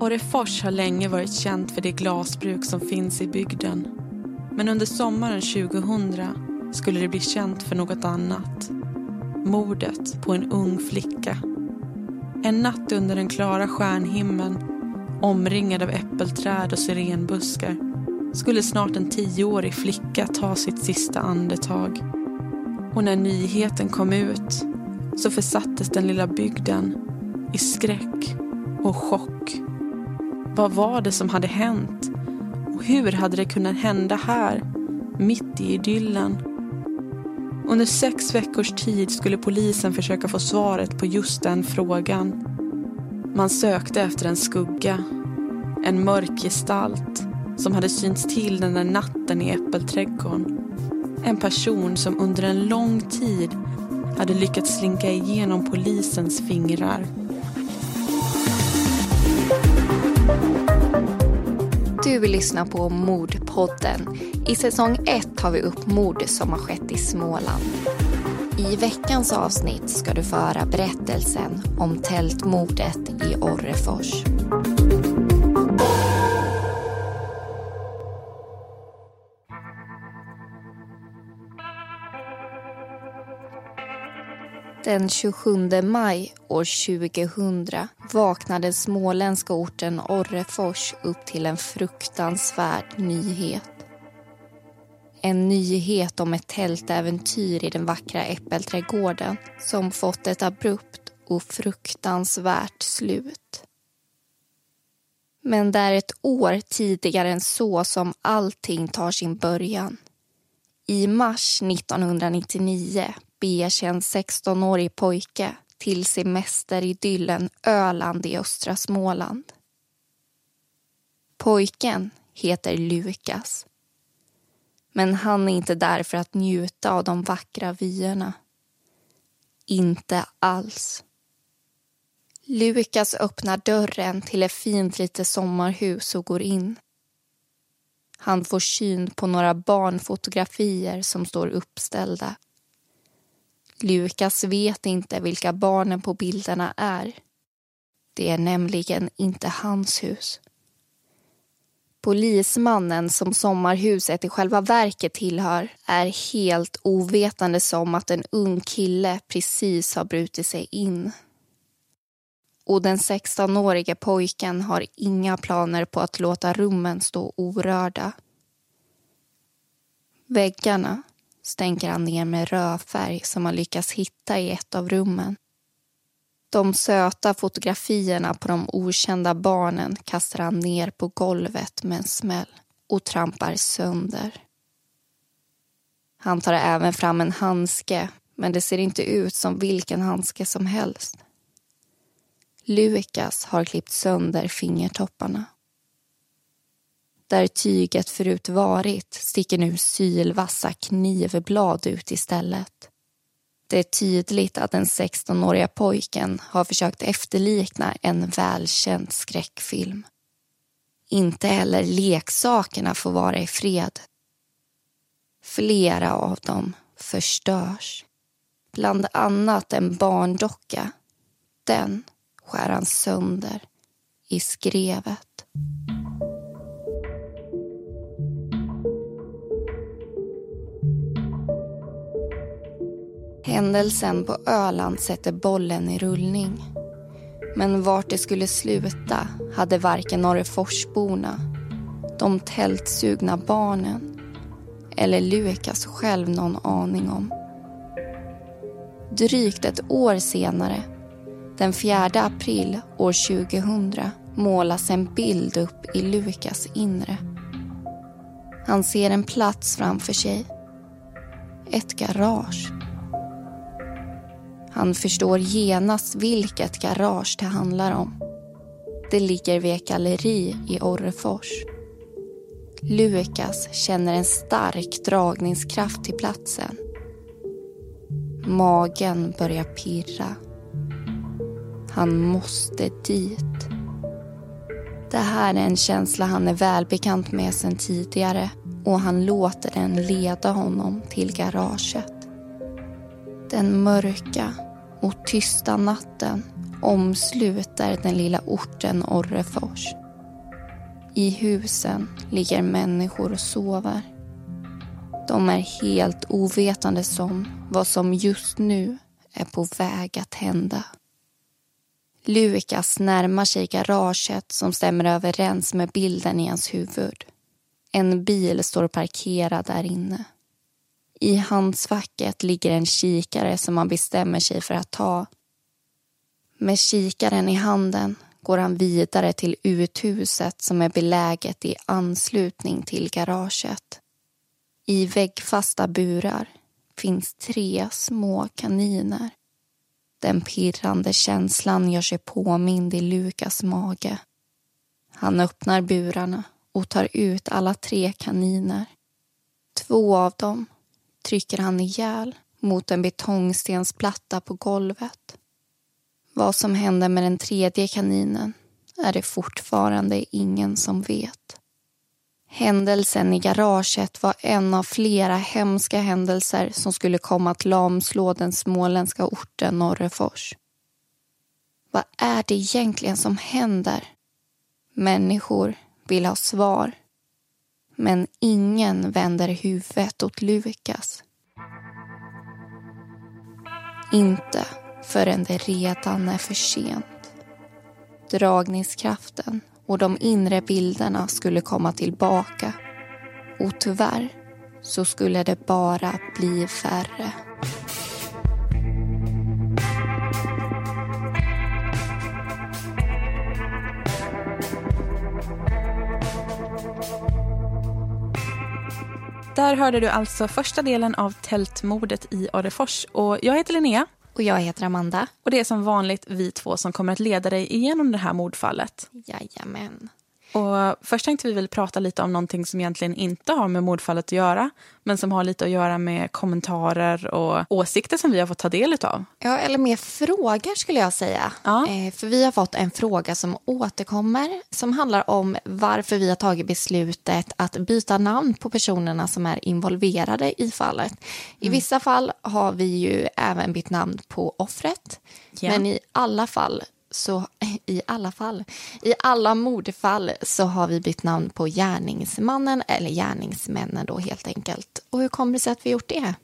Orrefors har länge varit känt för det glasbruk som finns i bygden. Men under sommaren 2000 skulle det bli känt för något annat. Mordet på en ung flicka. En natt under den klara stjärnhimlen omringad av äppelträd och syrenbuskar skulle snart en tioårig flicka ta sitt sista andetag. Och när nyheten kom ut så försattes den lilla bygden i skräck och chock. Vad var det som hade hänt? Och hur hade det kunnat hända här, mitt i idyllen? Under sex veckors tid skulle polisen försöka få svaret på just den frågan. Man sökte efter en skugga, en mörk gestalt som hade synts till den där natten i äppelträdgården. En person som under en lång tid hade lyckats slinka igenom polisens fingrar. Du vill lyssna på Mordpodden. I säsong 1 tar vi upp mord som har skett i Småland. I veckans avsnitt ska du få höra berättelsen om tältmordet i Orrefors. Den 27 maj år 2000 vaknade den småländska orten Orrefors upp till en fruktansvärd nyhet. En nyhet om ett tältäventyr i den vackra äppelträdgården som fått ett abrupt och fruktansvärt slut. Men det är ett år tidigare än så som allting tar sin början. I mars 1999 beger sig en 16-årig pojke till semesteridyllen Öland i östra Småland. Pojken heter Lukas. Men han är inte där för att njuta av de vackra vyerna. Inte alls. Lukas öppnar dörren till ett fint litet sommarhus och går in. Han får syn på några barnfotografier som står uppställda Lukas vet inte vilka barnen på bilderna är. Det är nämligen inte hans hus. Polismannen som sommarhuset i själva verket tillhör är helt ovetande om att en ung kille precis har brutit sig in. Och den 16-årige pojken har inga planer på att låta rummen stå orörda. Väggarna stänker han ner med rödfärg som han lyckas hitta i ett av rummen. De söta fotografierna på de okända barnen kastar han ner på golvet med en smäll och trampar sönder. Han tar även fram en handske, men det ser inte ut som vilken handske som helst. Lukas har klippt sönder fingertopparna. Där tyget förut varit sticker nu sylvassa knivblad ut istället. Det är tydligt att den 16-åriga pojken har försökt efterlikna en välkänd skräckfilm. Inte heller leksakerna får vara i fred. Flera av dem förstörs. Bland annat en barndocka. Den skär han sönder i skrevet. Händelsen på Öland sätter bollen i rullning. Men vart det skulle sluta hade varken Orreforsborna, de tältsugna barnen eller Lukas själv någon aning om. Drygt ett år senare, den 4 april år 2000 målas en bild upp i Lukas inre. Han ser en plats framför sig. Ett garage. Han förstår genast vilket garage det handlar om. Det ligger vid ett galleri i Orrefors. Lukas känner en stark dragningskraft till platsen. Magen börjar pirra. Han måste dit. Det här är en känsla han är välbekant med sedan tidigare och han låter den leda honom till garaget. Den mörka och tysta natten omsluter den lilla orten Orrefors. I husen ligger människor och sover. De är helt ovetande om vad som just nu är på väg att hända. Lukas närmar sig garaget som stämmer överens med bilden i hans huvud. En bil står parkerad där inne. I handskfacket ligger en kikare som han bestämmer sig för att ta. Med kikaren i handen går han vidare till uthuset som är beläget i anslutning till garaget. I väggfasta burar finns tre små kaniner. Den pirrande känslan gör sig påmind i Lukas mage. Han öppnar burarna och tar ut alla tre kaniner. Två av dem trycker han ihjäl mot en betongstensplatta på golvet. Vad som händer med den tredje kaninen är det fortfarande ingen som vet. Händelsen i garaget var en av flera hemska händelser som skulle komma att lamslå den småländska orten Norrefors. Vad är det egentligen som händer? Människor vill ha svar. Men ingen vänder huvudet åt Lukas. Inte förrän det redan är för sent. Dragningskraften och de inre bilderna skulle komma tillbaka. Och tyvärr så skulle det bara bli färre. Där hörde du alltså första delen av tältmordet i Adefors. Och jag heter Linnea. Och jag heter Amanda. Och det är som vanligt vi två som kommer att leda dig igenom det här mordfallet. Jajamän. Och först tänkte vi väl prata lite om någonting som egentligen inte har med mordfallet att göra, men som har lite att göra med kommentarer och åsikter som vi har fått ta del av. Ja, eller mer frågor skulle jag säga. Ja. Eh, för vi har fått en fråga som återkommer som handlar om varför vi har tagit beslutet att byta namn på personerna som är involverade i fallet. I Mm. vissa fall har vi ju även bytt namn på offret, Ja. men i alla fall så i alla fall, i alla mordfall så har vi bytt namn på gärningsmannen eller gärningsmännen då helt enkelt. Och hur kommer det sig att vi gjort det?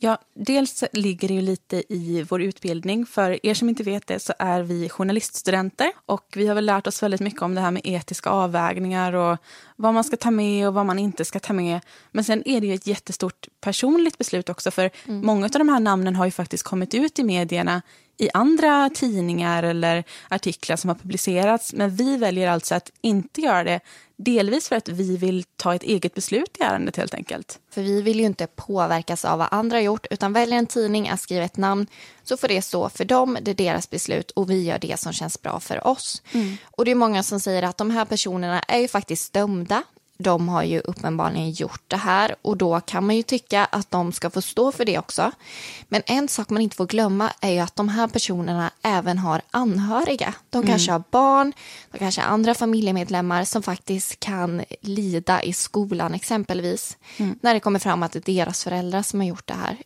Ja, dels ligger det ju lite i vår utbildning. För er som inte vet det så är vi journaliststudenter och vi har väl lärt oss väldigt mycket om det här med etiska avvägningar och vad man ska ta med och vad man inte ska ta med. Men sen är det ju ett jättestort personligt beslut också för många av de här namnen har ju faktiskt kommit ut i medierna i andra tidningar eller artiklar som har publicerats. Men vi väljer alltså att inte göra det. Delvis för att vi vill ta ett eget beslut i ärendet helt enkelt. För vi vill ju inte påverkas av vad andra har gjort utan väljer en tidning att skriva ett namn så får det stå för dem, det är deras beslut och vi gör det som känns bra för oss. Och det är många som säger att de här personerna är ju faktiskt dömda. De har ju uppenbarligen gjort det här och då kan man ju tycka att de ska få stå för det också. Men en sak man inte får glömma är ju att de här personerna även har anhöriga. De kanske har barn, de kanske har andra familjemedlemmar som faktiskt kan lida i skolan exempelvis. När det kommer fram att det är deras föräldrar som har gjort det här.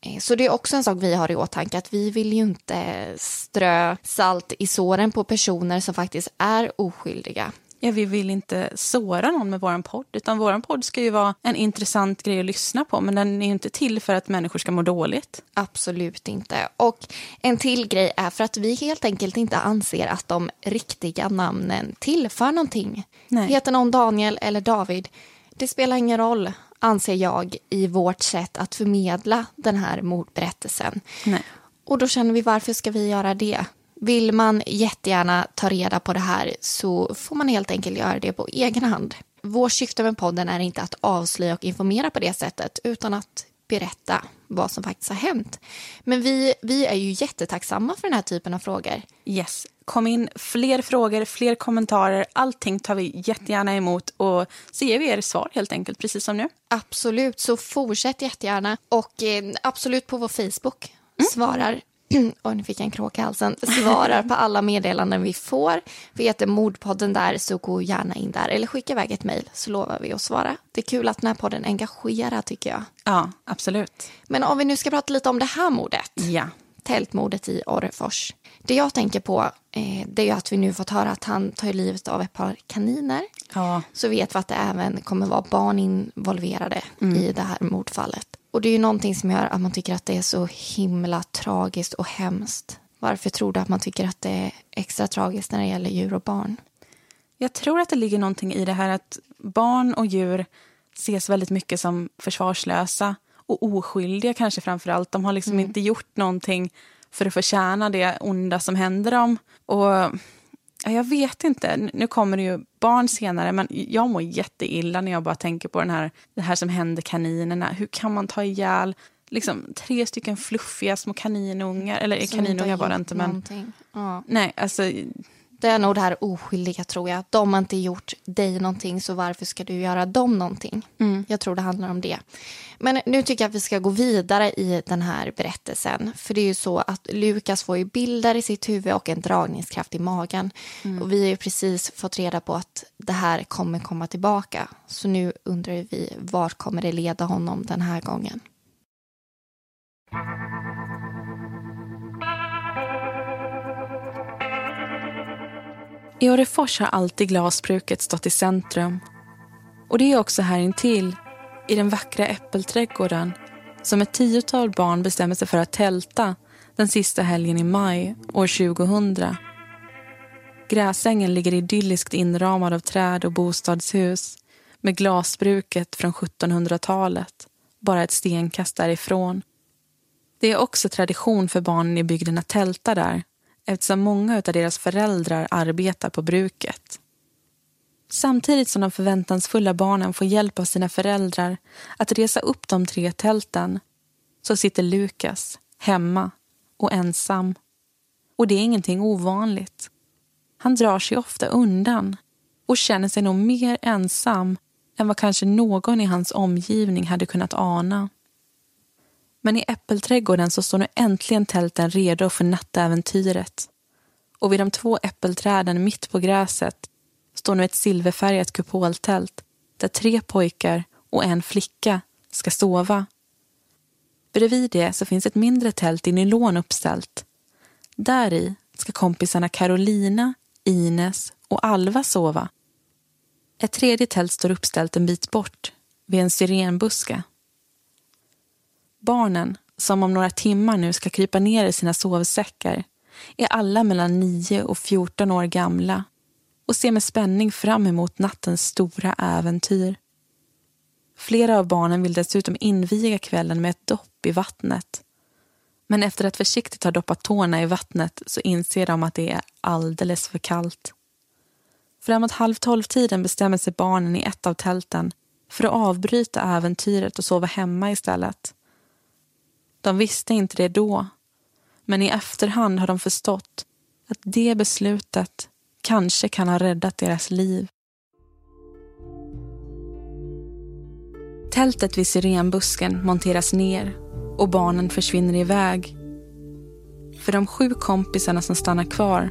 Eh, Så det är också en sak vi har i åtanke att vi vill ju inte strö salt i såren på personer som faktiskt är oskyldiga. Ja, vi vill inte såra någon med vår podd. Utan vår podd ska ju vara en intressant grej att lyssna på. Men den är ju inte till för att människor ska må dåligt. Absolut inte. Och en till grej är för att vi helt enkelt inte anser att de riktiga namnen tillför någonting. Nej. Heter någon Daniel eller David, det spelar ingen roll anser jag i vårt sätt att förmedla den här mordberättelsen. Nej. Och då känner vi varför ska vi göra det? Vill man jättegärna ta reda på det här så får man helt enkelt göra det på egen hand. Vår syfte med podden är inte att avslöja och informera på det sättet utan att berätta vad som faktiskt har hänt. Men vi, vi är ju jättetacksamma för den här typen av frågor. Yes. Kom in fler frågor, fler kommentarer. Allting tar vi jättegärna emot och så ger vi er svar helt enkelt, precis som nu. Absolut, så fortsätt jättegärna. Och eh, absolut på vår Facebook svarar Oj, nu fick jag en kråka i halsen. Svarar på alla meddelanden vi får. Vi heter Mordpodden där, så gå gärna in där. Eller skicka iväg ett mejl, så lovar vi att svara. Det är kul att den här podden engagerar, tycker jag. Ja, absolut. Men om vi nu ska prata lite om det här mordet. Ja. Tältmordet i Orrefors. Det jag tänker på eh, det är att vi nu fått höra att han tar livet av ett par kaniner. Ja. Så vet vi att det även kommer vara barn involverade i det här mordfallet. Och det är ju någonting som gör att man tycker att det är så himla tragiskt och hemskt. Varför tror du att man tycker att det är extra tragiskt när det gäller djur och barn? Jag tror att det ligger någonting i det här att barn och djur ses väldigt mycket som försvarslösa och oskyldiga kanske framför allt. De har liksom inte gjort någonting för att förtjäna det onda som händer dem. Och ja, jag vet inte, nu kommer det ju barn senare men jag mår jätteilla när jag bara tänker på den här, det här som hände kaninerna. Hur kan man ta ihjäl liksom, tre stycken fluffiga små kaninungar? Eller Som kaninungar var det inte men... Ja. Nej, alltså Det är nog det här oskyldiga tror jag. De har inte gjort dig någonting så varför ska du göra dem någonting? Jag tror det handlar om det. Men nu tycker jag att vi ska gå vidare i den här berättelsen. För det är ju så att Lukas får ju bilder i sitt huvud och en dragningskraft i magen. Och vi har ju precis fått reda på att det här kommer komma tillbaka. Så nu undrar vi vart kommer det leda honom den här gången? I Orrefors har alltid glasbruket stått i centrum. Och det är också här intill, i den vackra äppelträdgården som ett tiotal barn bestämmer sig för att tälta den sista helgen i maj år 2000. Gräsängen ligger idylliskt inramad av träd och bostadshus med glasbruket från 1700-talet, bara ett stenkast därifrån. Det är också tradition för barnen i bygden att tälta där eftersom många av deras föräldrar arbetar på bruket. Samtidigt som de förväntansfulla barnen får hjälp av sina föräldrar att resa upp de tre tälten så sitter Lukas hemma och ensam. Och det är ingenting ovanligt. Han drar sig ofta undan och känner sig nog mer ensam än vad kanske någon i hans omgivning hade kunnat ana. Men i äppelträdgården så står nu äntligen tälten redo för nattäventyret. Och vid de två äppelträden mitt på gräset står nu ett silverfärgat kupoltält där tre pojkar och en flicka ska sova. Bredvid det så finns ett mindre tält i nylon uppställt. Där i ska kompisarna Carolina, Ines och Alva sova. Ett tredje tält står uppställt en bit bort, vid en syrenbuske. Barnen, som om några timmar nu ska krypa ner i sina sovsäckar, är alla mellan 9 och 14 år gamla och ser med spänning fram emot nattens stora äventyr. Flera av barnen vill dessutom inviga kvällen med ett dopp i vattnet. Men efter att försiktigt ha doppat tårna i vattnet så inser de att det är alldeles för kallt. Framåt halv tolv-tiden bestämmer sig barnen i ett av tälten för att avbryta äventyret och sova hemma istället. De visste inte det då, men i efterhand har de förstått att det beslutet kanske kan ha räddat deras liv. Tältet vid syrenbusken monteras ner och barnen försvinner iväg. För de sju kompisarna som stannar kvar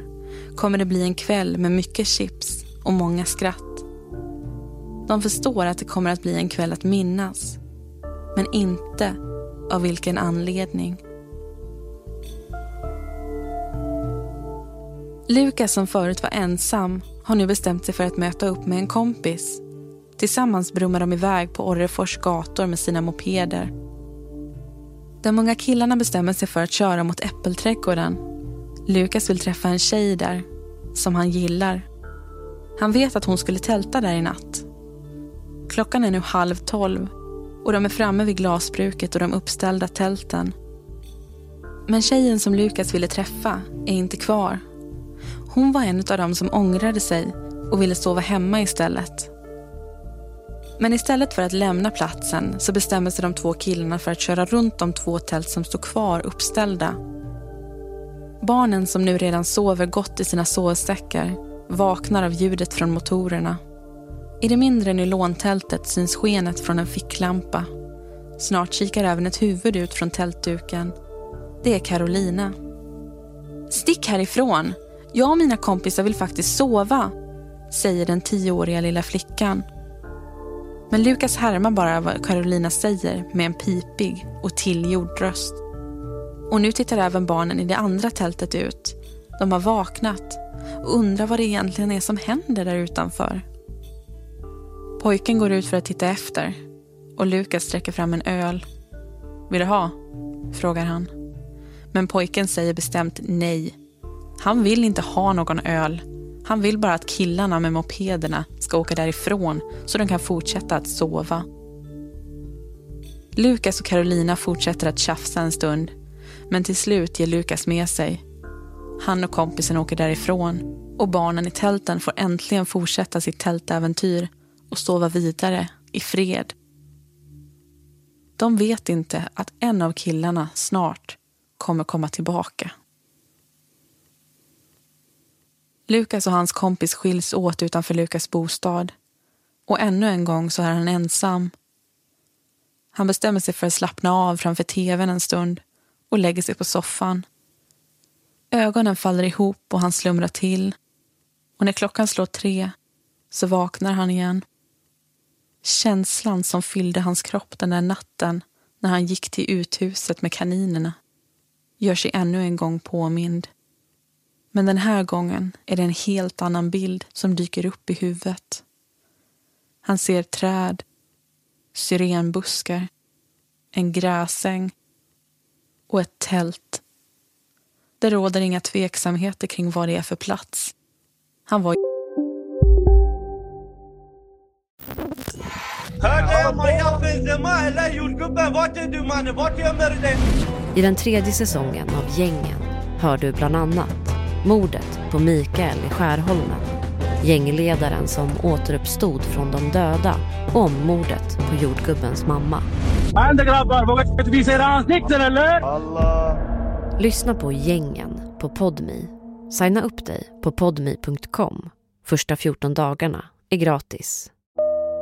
kommer det bli en kväll med mycket chips och många skratt. De förstår att det kommer att bli en kväll att minnas, men inte av vilken anledning. Lukas som förut var ensam har nu bestämt sig för att möta upp med en kompis. Tillsammans brummar de iväg på Orrefors gator med sina mopeder. De unga killarna bestämmer sig för att köra mot Äppelträdgården. Lukas vill träffa en tjej där, som han gillar. Han vet att hon skulle tälta där i natt. Klockan är nu halv tolv och de är framme vid glasbruket och de uppställda tälten. Men tjejen som Lukas ville träffa är inte kvar. Hon var en av dem som ångrade sig och ville sova hemma istället. Men istället för att lämna platsen så bestämmer sig de två killarna för att köra runt de två tält som står kvar uppställda. Barnen som nu redan sover gott i sina sovsäckar vaknar av ljudet från motorerna. I det mindre nylontältet syns skenet från en ficklampa. Snart kikar även ett huvud ut från tältduken. Det är Carolina. Stick härifrån! Jag och mina kompisar vill faktiskt sova, säger den tioåriga lilla flickan. Men Lukas härmar bara vad Carolina säger med en pipig och tillgjord röst. Och nu tittar även barnen i det andra tältet ut. De har vaknat och undrar vad det egentligen är som händer där utanför. Pojken går ut för att titta efter och Lukas sträcker fram en öl. Vill du ha? frågar han. Men pojken säger bestämt nej. Han vill inte ha någon öl. Han vill bara att killarna med mopederna ska åka därifrån så de kan fortsätta att sova. Lukas och Carolina fortsätter att tjafsa en stund men till slut ger Lukas med sig. Han och kompisen åker därifrån och barnen i tälten får äntligen fortsätta sitt tältäventyr och sova vidare i fred. De vet inte att en av killarna snart kommer komma tillbaka. Lukas och hans kompis skiljs åt utanför Lukas bostad. Och ännu en gång så är han ensam. Han bestämmer sig för att slappna av framför tvn en stund och lägger sig på soffan. Ögonen faller ihop och han slumrar till. Och när klockan slår tre så vaknar han igen. Känslan som fyllde hans kropp den där natten när han gick till uthuset med kaninerna gör sig ännu en gång påmind. Men den här gången är det en helt annan bild som dyker upp i huvudet. Han ser träd, syrenbuskar, en gräsäng och ett tält. Det råder inga tveksamheter kring vad det är för plats. Han var I den tredje säsongen av Gängen hör du bland annat mordet på Mikael i Skärholmen, gängledaren som återuppstod från de döda och om mordet på jordgubbens mamma. Lyssna på Gängen på Podmi. Signa upp dig på podmi.com. Första 14 dagarna är gratis.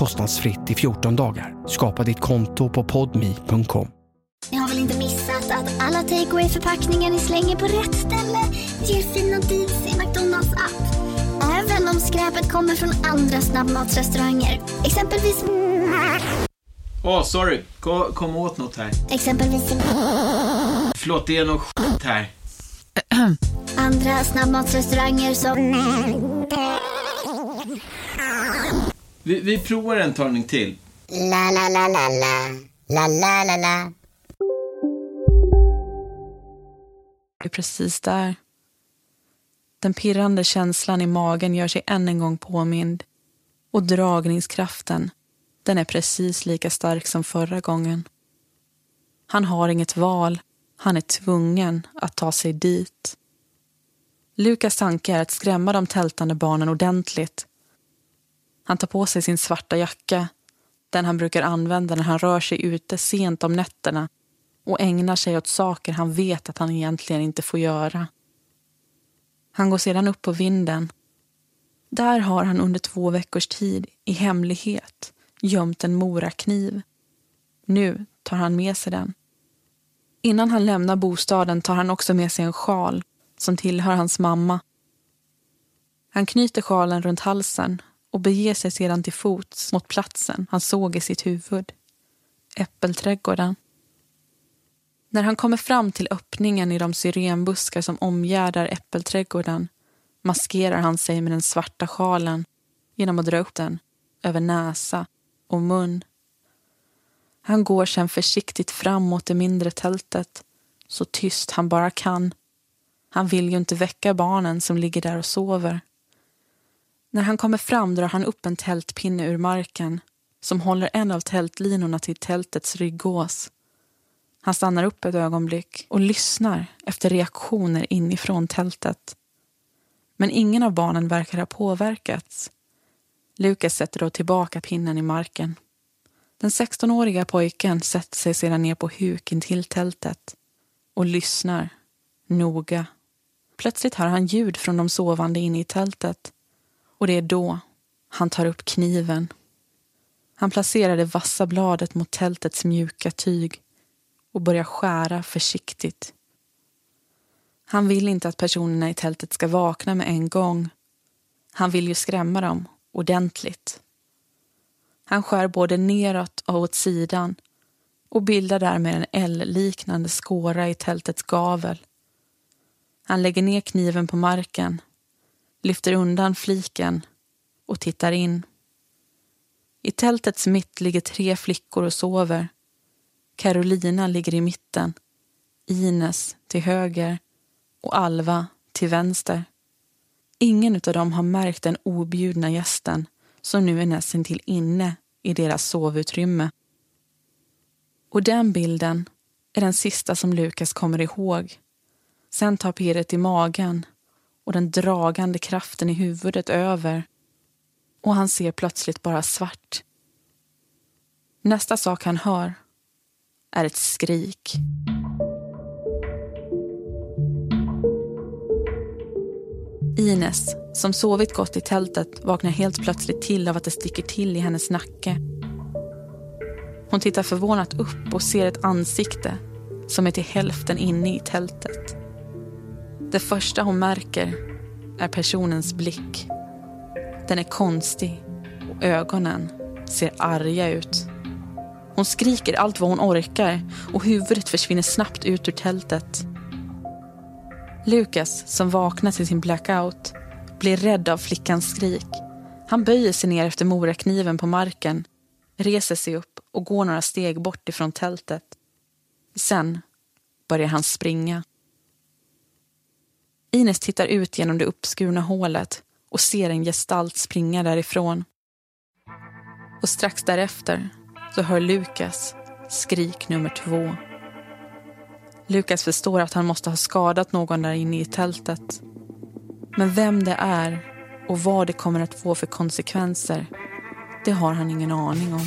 kostnadsfritt i 14 dagar. Skapa ditt konto på podmi.com. Ni har väl inte missat att alla takeaway förpackningar ni slänger på rätt ställe ger fina deals i McDonalds app. Även om skräpet kommer från andra snabbmatsrestauranger. Exempelvis... Åh, oh, sorry. Kom, kom åt något här. Exempelvis... Förlåt, det är något skit här. Andra snabbmatsrestauranger som... Vi, vi provar en talning till. La, la, la, la, la. La, la, la, la. är precis där. Den pirrande känslan i magen gör sig än en gång påmind. Och dragningskraften, den är precis lika stark som förra gången. Han har inget val. Han är tvungen att ta sig dit. Lukas tanke är att skrämma de tältande barnen ordentligt. Han tar på sig sin svarta jacka, den han brukar använda när han rör sig ute sent om nätterna och ägnar sig åt saker han vet att han egentligen inte får göra. Han går sedan upp på vinden, Där har han under två veckors tid i hemlighet gömt en morakniv. Nu tar han med sig den. Innan han lämnar bostaden tar han också med sig en sjal som tillhör hans mamma. Han knyter sjalen runt halsen och beger sig sedan till fots mot platsen han såg i sitt huvud. Äppelträdgården. När han kommer fram till öppningen i de syrenbuskar som omgärdar äppelträdgården maskerar han sig med den svarta sjalen genom att dra upp den över näsa och mun. Han går sedan försiktigt fram mot det mindre tältet, så tyst han bara kan. Han vill ju inte väcka barnen som ligger där och sover. När han kommer fram drar han upp en tältpinne ur marken som håller en av tältlinorna till tältets ryggås. Han stannar upp ett ögonblick och lyssnar efter reaktioner inifrån tältet. Men ingen av barnen verkar ha påverkats. Lukas sätter då tillbaka pinnen i marken. Den 16-åriga pojken sätter sig sedan ner på huk intill tältet och lyssnar noga. Plötsligt hör han ljud från de sovande inne i tältet och det är då han tar upp kniven. Han placerar det vassa bladet mot tältets mjuka tyg och börjar skära försiktigt. Han vill inte att personerna i tältet ska vakna med en gång. Han vill ju skrämma dem ordentligt. Han skär både neråt och åt sidan och bildar därmed en L-liknande skåra i tältets gavel. Han lägger ner kniven på marken, lyfter undan fliken och tittar in. I tältets mitt ligger tre flickor och sover. Carolina ligger i mitten, Ines till höger och Alva till vänster. Ingen av dem har märkt den objudna gästen som nu är nästintill inne i deras sovutrymme. Och den bilden är den sista som Lukas kommer ihåg. Sen tar pirret i magen och den dragande kraften i huvudet över och han ser plötsligt bara svart. Nästa sak han hör är ett skrik. Ines, som sovit gott i tältet, vaknar helt plötsligt till av att det sticker till i hennes nacke. Hon tittar förvånat upp och ser ett ansikte som är till hälften inne i tältet. Det första hon märker är personens blick. Den är konstig och ögonen ser arga ut. Hon skriker allt vad hon orkar och huvudet försvinner snabbt ut ur tältet. Lukas, som vaknar till sin blackout, blir rädd av flickans skrik. Han böjer sig ner efter morakniven på marken, reser sig upp och går några steg bort ifrån tältet. Sen börjar han springa. Ines tittar ut genom det uppskurna hålet och ser en gestalt springa därifrån. Och strax därefter så hör Lukas skrik nummer två. Lukas förstår att han måste ha skadat någon där inne i tältet. Men vem det är och vad det kommer att få för konsekvenser, det har han ingen aning om.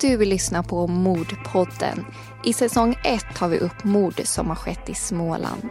Du vill lyssna på Mordpodden. I säsong 1 tar vi upp mord som har skett i Småland.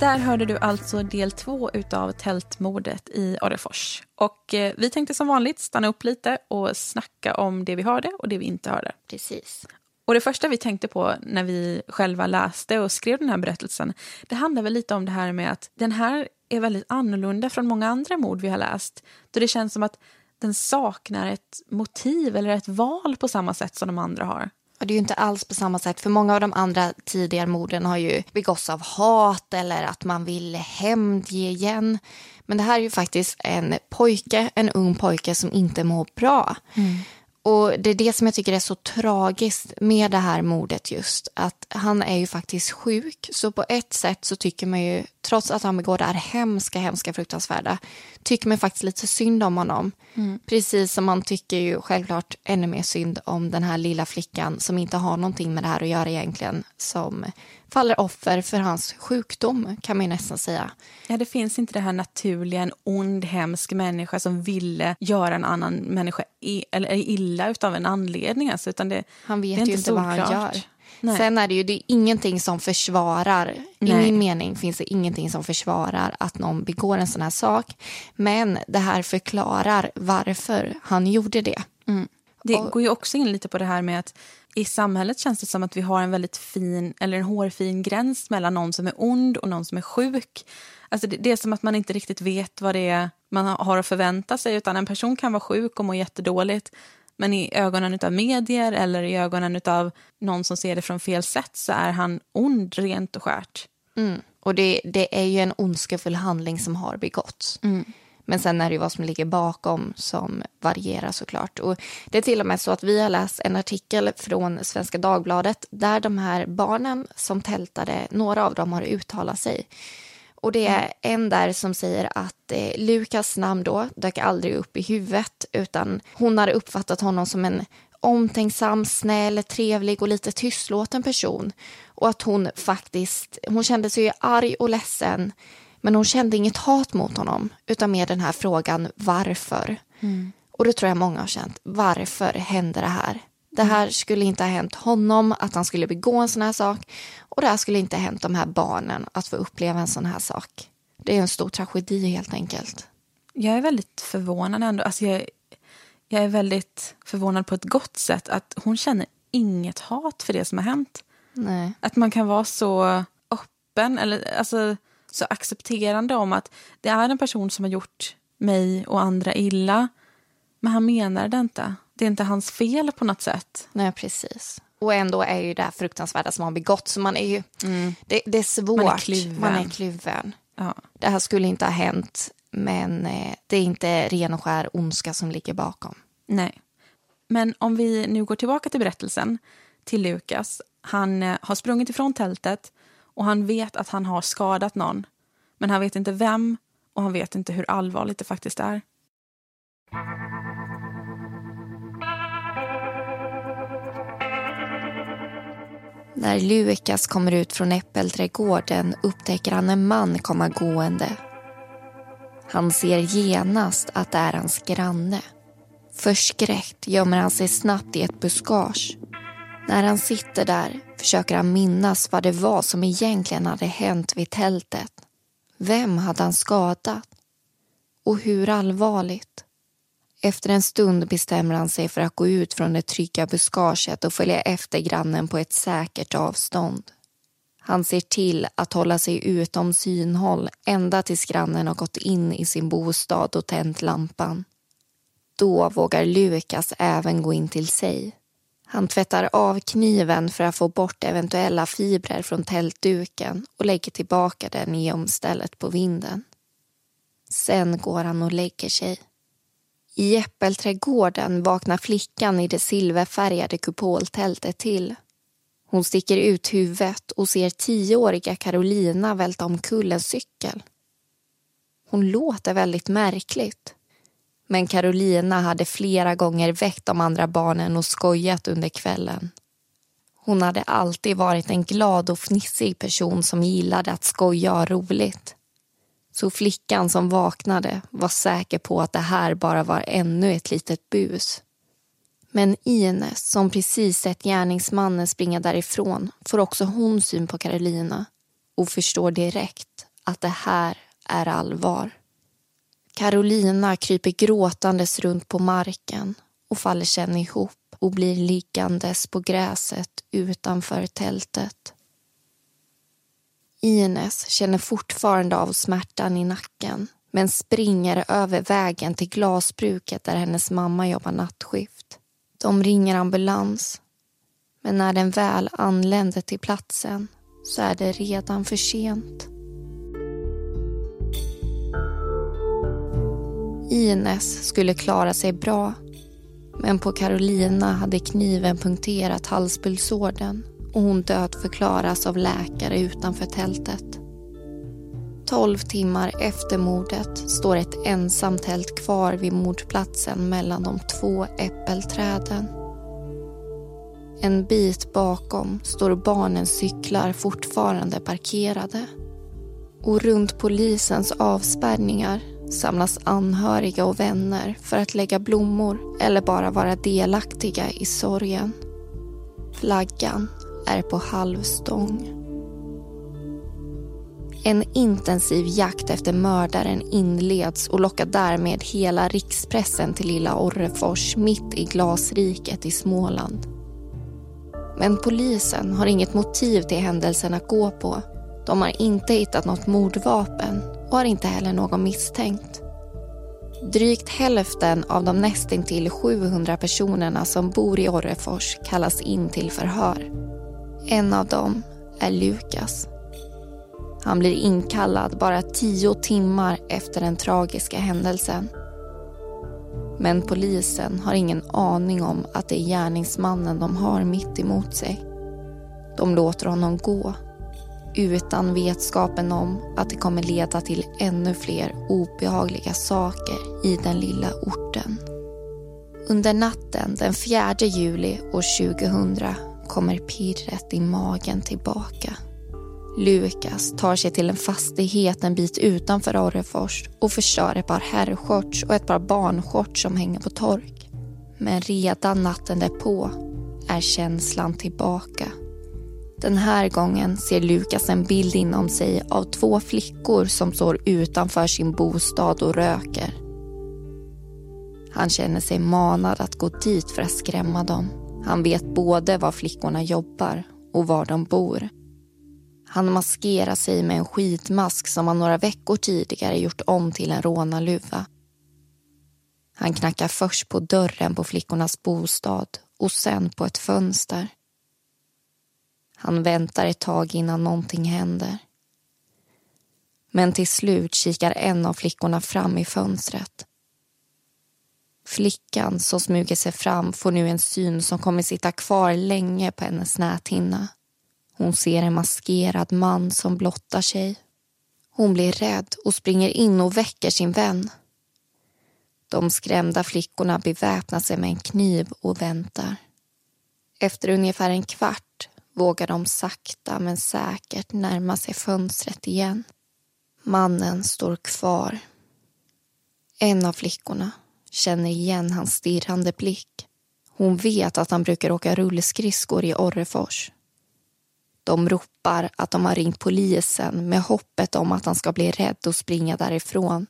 Där hörde du alltså del två utav tältmordet i Orrefors. Och eh, vi tänkte som vanligt stanna upp lite och snacka om det vi hörde och det vi inte hörde. Precis. Och det första vi tänkte på när vi själva läste och skrev den här berättelsen, det handlar väl lite om det här med att den här är väldigt annorlunda från många andra mord vi har läst. Då det känns som att den saknar ett motiv eller ett val på samma sätt som de andra har. Och det är ju inte alls på samma sätt, för många av de andra tidigare morden har ju begåtts av hat eller att man vill hämndge igen. Men det här är ju faktiskt en pojke, en ung pojke som inte mår bra. Mm. Och det är det som jag tycker är så tragiskt med det här mordet just. Att han är ju faktiskt sjuk. Så på ett sätt så tycker man ju, trots att han begår det här hemska, hemska, fruktansvärda, tycker man faktiskt lite synd om honom. Mm. Precis som man tycker ju självklart ännu mer synd om den här lilla flickan som inte har någonting med det här att göra egentligen. Som faller offer för hans sjukdom kan man ju nästan säga. Ja, det finns inte det här naturliga, en ond, hemsk människa som ville göra en annan människa i, eller illa utav en anledning. Alltså, utan det, han vet det är ju inte, vad han gör. Nej. Sen är det ju det är ingenting som försvarar, Nej. i min mening finns det ingenting som försvarar att någon begår en sån här sak. Men det här förklarar varför han gjorde det. Mm. Det går ju också in lite på det här med att i samhället känns det som att vi har en väldigt fin, eller en hårfin gräns mellan någon som är ond och någon som är sjuk. Alltså det, det, är som att man inte riktigt vet vad det är man har att förvänta sig. Utan En person kan vara sjuk och må jättedåligt men i ögonen av medier eller i ögonen av någon som ser det från fel sätt så är han ond rent och skärt. Mm. Och det, det, är ju en ondskefull handling som har begåtts. Mm. Men sen är det ju vad som ligger bakom som varierar såklart. Och det är till och med så att vi har läst en artikel från Svenska Dagbladet där de här barnen som tältade, några av dem har uttalat sig. Och det är en där som säger att eh, Lukas namn då dök aldrig upp i huvudet utan hon hade uppfattat honom som en omtänksam, snäll, trevlig och lite tystlåten person. Och att hon faktiskt, hon kände sig arg och ledsen men hon kände inget hat mot honom utan mer den här frågan varför. Mm. Och det tror jag många har känt. Varför hände det här? Det här skulle inte ha hänt honom, att han skulle begå en sån här sak. Och det här skulle inte ha hänt de här barnen, att få uppleva en sån här sak. Det är en stor tragedi helt enkelt. Jag är väldigt förvånad ändå. Alltså jag, jag är väldigt förvånad på ett gott sätt att hon känner inget hat för det som har hänt. Nej. Att man kan vara så öppen, eller alltså så accepterande om att det är en person som har gjort mig och andra illa. Men han menar det inte. Det är inte hans fel på något sätt. Nej, precis. Och ändå är ju det här fruktansvärda som har begått. Så man är ju, mm. det, det, är svårt. Man är kluven. Man är kluven. Ja. Det här skulle inte ha hänt, men eh, det är inte ren och skär ondska som ligger bakom. Nej. Men om vi nu går tillbaka till berättelsen, till Lukas. Han eh, har sprungit ifrån tältet och han vet att han har skadat någon. Men han vet inte vem och han vet inte hur allvarligt det faktiskt är. När Lukas kommer ut från äppelträdgården upptäcker han en man komma gående. Han ser genast att det är hans granne. Förskräckt gömmer han sig snabbt i ett buskage. När han sitter där försöker han minnas vad det var som egentligen hade hänt vid tältet. Vem hade han skadat? Och hur allvarligt? Efter en stund bestämmer han sig för att gå ut från det trygga buskaget och följa efter grannen på ett säkert avstånd. Han ser till att hålla sig utom synhåll ända tills grannen har gått in i sin bostad och tänt lampan. Då vågar Lukas även gå in till sig. Han tvättar av kniven för att få bort eventuella fibrer från tältduken och lägger tillbaka den i omstället på vinden. Sen går han och lägger sig. I äppelträdgården vaknar flickan i det silverfärgade kupoltältet till. Hon sticker ut huvudet och ser tioåriga Carolina välta omkull en cykel. Hon låter väldigt märkligt. Men Carolina hade flera gånger väckt de andra barnen och skojat under kvällen. Hon hade alltid varit en glad och fnissig person som gillade att skoja och ha roligt. Så flickan som vaknade var säker på att det här bara var ännu ett litet bus. Men Ines, som precis sett gärningsmannen springa därifrån får också hon syn på Carolina och förstår direkt att det här är allvar. Carolina kryper gråtandes runt på marken och faller sen ihop och blir liggandes på gräset utanför tältet. Ines känner fortfarande av smärtan i nacken men springer över vägen till glasbruket där hennes mamma jobbar nattskift. De ringer ambulans men när den väl anländer till platsen så är det redan för sent. Ines skulle klara sig bra Men på Carolina hade kniven punkterat halspulsådern och hon dödförklaras av läkare utanför tältet. Tolv timmar efter mordet står ett ensamt tält kvar vid mordplatsen mellan de två äppelträden. En bit bakom står barnens cyklar fortfarande parkerade. Och runt polisens avspärrningar samlas anhöriga och vänner för att lägga blommor eller bara vara delaktiga i sorgen. Flaggan är på halvstång. En intensiv jakt efter mördaren inleds och lockar därmed hela rikspressen till lilla Orrefors mitt i glasriket i Småland. Men polisen har inget motiv till händelsen att gå på. De har inte hittat något mordvapen var har inte heller någon misstänkt. Drygt hälften av de nästintill 700 personerna som bor i Orrefors kallas in till förhör. En av dem är Lukas. Han blir inkallad bara tio timmar efter den tragiska händelsen. Men polisen har ingen aning om att det är gärningsmannen de har mitt emot sig. De låter honom gå utan vetskapen om att det kommer leda till ännu fler obehagliga saker i den lilla orten. Under natten den 4 juli år 2000 kommer pirret i magen tillbaka. Lukas tar sig till en fastighet en bit utanför Orrefors och förstör ett par herrshorts och ett par barnshorts som hänger på tork. Men redan natten därpå är känslan tillbaka. Den här gången ser Lukas en bild inom sig av två flickor som står utanför sin bostad och röker. Han känner sig manad att gå dit för att skrämma dem. Han vet både var flickorna jobbar och var de bor. Han maskerar sig med en skitmask som han några veckor tidigare gjort om till en rånarluva. Han knackar först på dörren på flickornas bostad och sen på ett fönster. Han väntar ett tag innan någonting händer. Men till slut kikar en av flickorna fram i fönstret. Flickan som smyger sig fram får nu en syn som kommer sitta kvar länge på hennes näthinna. Hon ser en maskerad man som blottar sig. Hon blir rädd och springer in och väcker sin vän. De skrämda flickorna beväpnar sig med en kniv och väntar. Efter ungefär en kvart vågar de sakta men säkert närma sig fönstret igen. Mannen står kvar. En av flickorna känner igen hans stirrande blick. Hon vet att han brukar åka rullskridskor i Orrefors. De ropar att de har ringt polisen med hoppet om att han ska bli rädd och springa därifrån.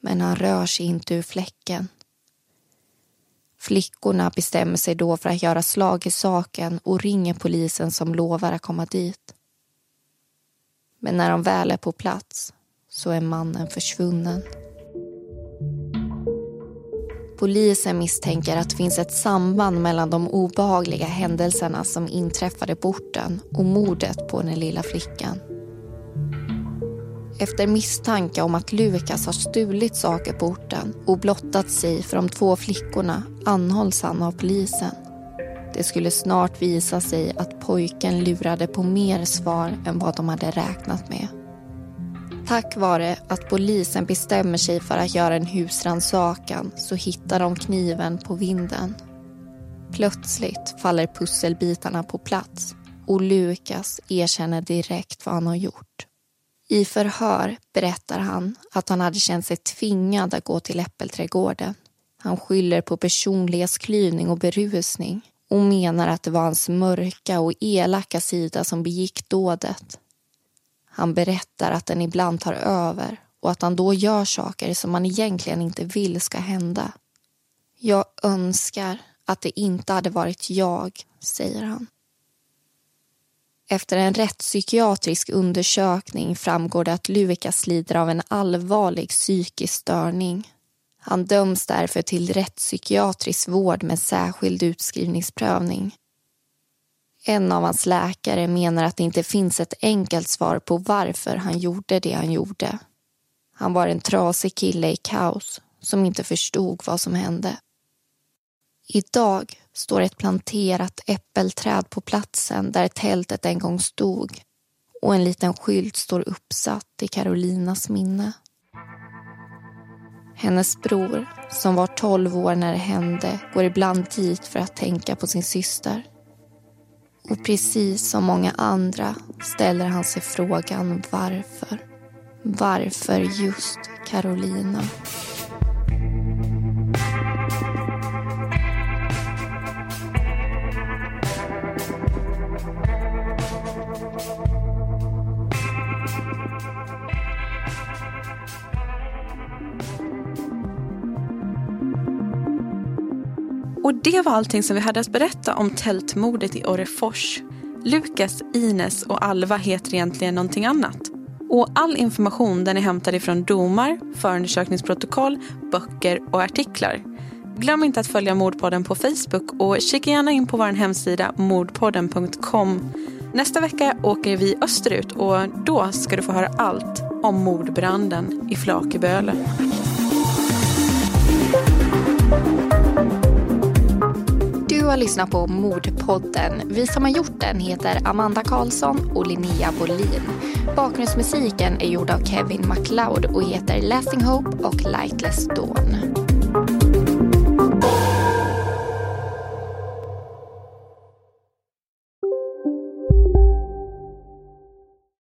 Men han rör sig inte ur fläcken. Flickorna bestämmer sig då för att göra slag i saken och ringer polisen som lovar att komma dit. Men när de väl är på plats så är mannen försvunnen. Polisen misstänker att det finns ett samband mellan de obehagliga händelserna som inträffade på orten och mordet på den lilla flickan. Efter misstanke om att Lukas har stulit saker på orten och blottat sig för de två flickorna anhålls han av polisen. Det skulle snart visa sig att pojken lurade på mer svar än vad de hade räknat med. Tack vare att polisen bestämmer sig för att göra en husrannsakan så hittar de kniven på vinden. Plötsligt faller pusselbitarna på plats och Lukas erkänner direkt vad han har gjort. I förhör berättar han att han hade känt sig tvingad att gå till äppelträdgården. Han skyller på personlighetsklyvning och berusning och menar att det var hans mörka och elaka sida som begick dådet. Han berättar att den ibland tar över och att han då gör saker som man egentligen inte vill ska hända. Jag önskar att det inte hade varit jag, säger han. Efter en rättspsykiatrisk undersökning framgår det att Lukas lider av en allvarlig psykisk störning. Han döms därför till rättspsykiatrisk vård med särskild utskrivningsprövning. En av hans läkare menar att det inte finns ett enkelt svar på varför han gjorde det han gjorde. Han var en trasig kille i kaos som inte förstod vad som hände. Idag står ett planterat äppelträd på platsen där tältet en gång stod och en liten skylt står uppsatt i Carolinas minne. Hennes bror, som var 12 år när det hände, går ibland dit för att tänka på sin syster. Och precis som många andra ställer han sig frågan varför. Varför just Carolina? Och det var allting som vi hade att berätta om tältmordet i Orrefors. Lukas, Ines och Alva heter egentligen någonting annat. Och all information den är hämtad ifrån domar, förundersökningsprotokoll, böcker och artiklar. Glöm inte att följa Mordpodden på Facebook och kika gärna in på vår hemsida mordpodden.com. Nästa vecka åker vi österut och då ska du få höra allt om mordbranden i Flakeböle. Har lyssnat på Mordpodden. Vi som har gjort den heter Amanda Karlsson och Linnea Bolin. Bakgrundsmusiken är gjord av Kevin MacLeod och heter Lasting Hope och Lightless Dawn.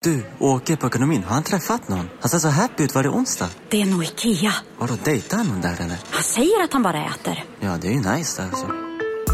Du, åker på ekonomin. Har han träffat någon? Han ser så happy ut. Var det onsdag? Det är nog Ikea. Har du dejtat någon där eller? Han säger att han bara äter. Ja, det är ju nice där alltså.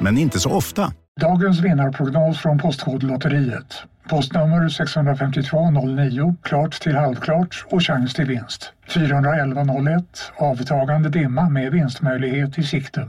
men inte så ofta. Dagens vinnarprognos från Postkodlotteriet. Postnummer 65209, klart till halvklart och chans till vinst. 41101, avtagande dimma med vinstmöjlighet i sikte.